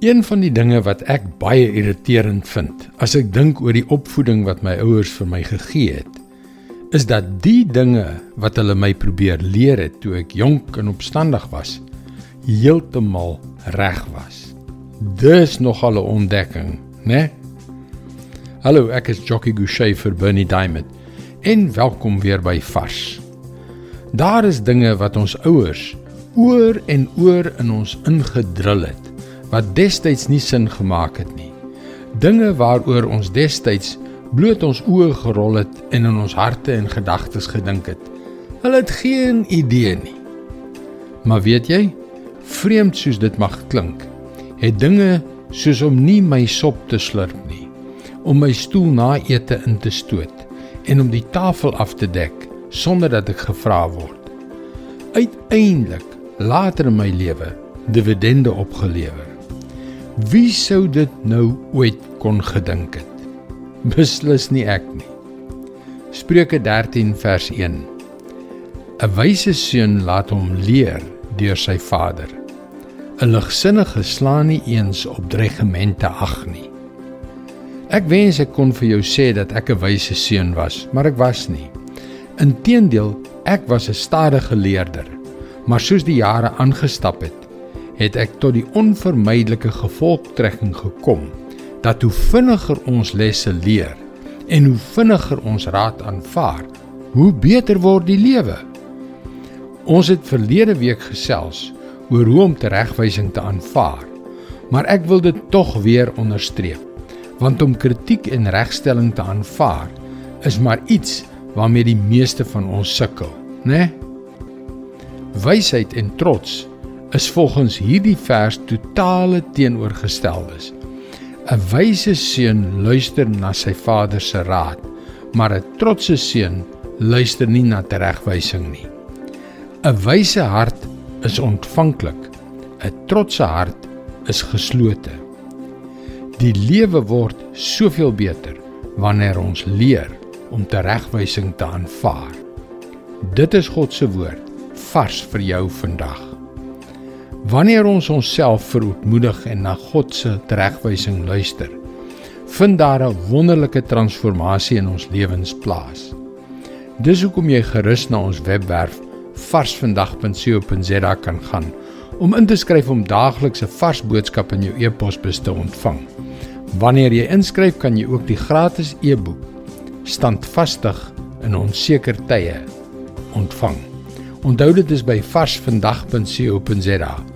Een van die dinge wat ek baie irriterend vind, as ek dink oor die opvoeding wat my ouers vir my gegee het, is dat die dinge wat hulle my probeer leer het toe ek jonk en opstandig was, heeltemal reg was. Dis nogal 'n ontdekking, né? Hallo, ek is Jockey Gouchee vir Bernie Diamond en welkom weer by Vars. Daar is dinge wat ons ouers oor en oor in ons ingedrul het wat destyds nie sin gemaak het nie. Dinge waaroor ons destyds bloot ons oë gerol het en in ons harte en gedagtes gedink het. Hulle het geen idee nie. Maar weet jy, vreemd soos dit mag klink, het dinge soos om nie my sop te slurp nie, om my stoel na ete in te stoot en om die tafel af te dek sonder dat ek gevra word. Uiteindelik later in my lewe dividende opgelewer. Wie sou dit nou ooit kon gedink het? Beslis nie ek nie. Spreuke 13 vers 1. 'n Wyse seun laat hom leer deur sy vader. 'n Ligsinnige slaan nie eens op dreigemente ag nie. Ek wens ek kon vir jou sê dat ek 'n wyse seun was, maar ek was nie. Inteendeel, ek was 'n stadige leerder. Maar soos die jare aangestap het, het ek tot die onvermydelike gevolgtrekking gekom dat hoe vinniger ons lesse leer en hoe vinniger ons raad aanvaar, hoe beter word die lewe. Ons het verlede week gesels oor hoe om teregwysing te aanvaar, maar ek wil dit tog weer onderstreep, want om kritiek en regstelling te aanvaar is maar iets waarmee die meeste van ons sukkel, né? Nee? Wysheid en trots is volgens hierdie vers totale teenoorgesteldes. 'n Wyse seun luister na sy vader se raad, maar 'n trotse seun luister nie na teregwysing nie. 'n Wyse hart is ontvanklik, 'n trotse hart is geslote. Die lewe word soveel beter wanneer ons leer om teregwysing te aanvaar. Dit is God se woord vars vir jou vandag. Wanneer ons onsself verootmoedig en na God se regwysing luister, vind daar 'n wonderlike transformasie in ons lewens plaas. Dis hoekom jy gerus na ons webwerf varsvandag.co.za kan gaan om in te skryf om daagliks 'n vars boodskap in jou e-posbus te ontvang. Wanneer jy inskryf, kan jy ook die gratis e-boek Standvastig in onseker tye ontvang. Onthou dit is by varsvandag.co.za.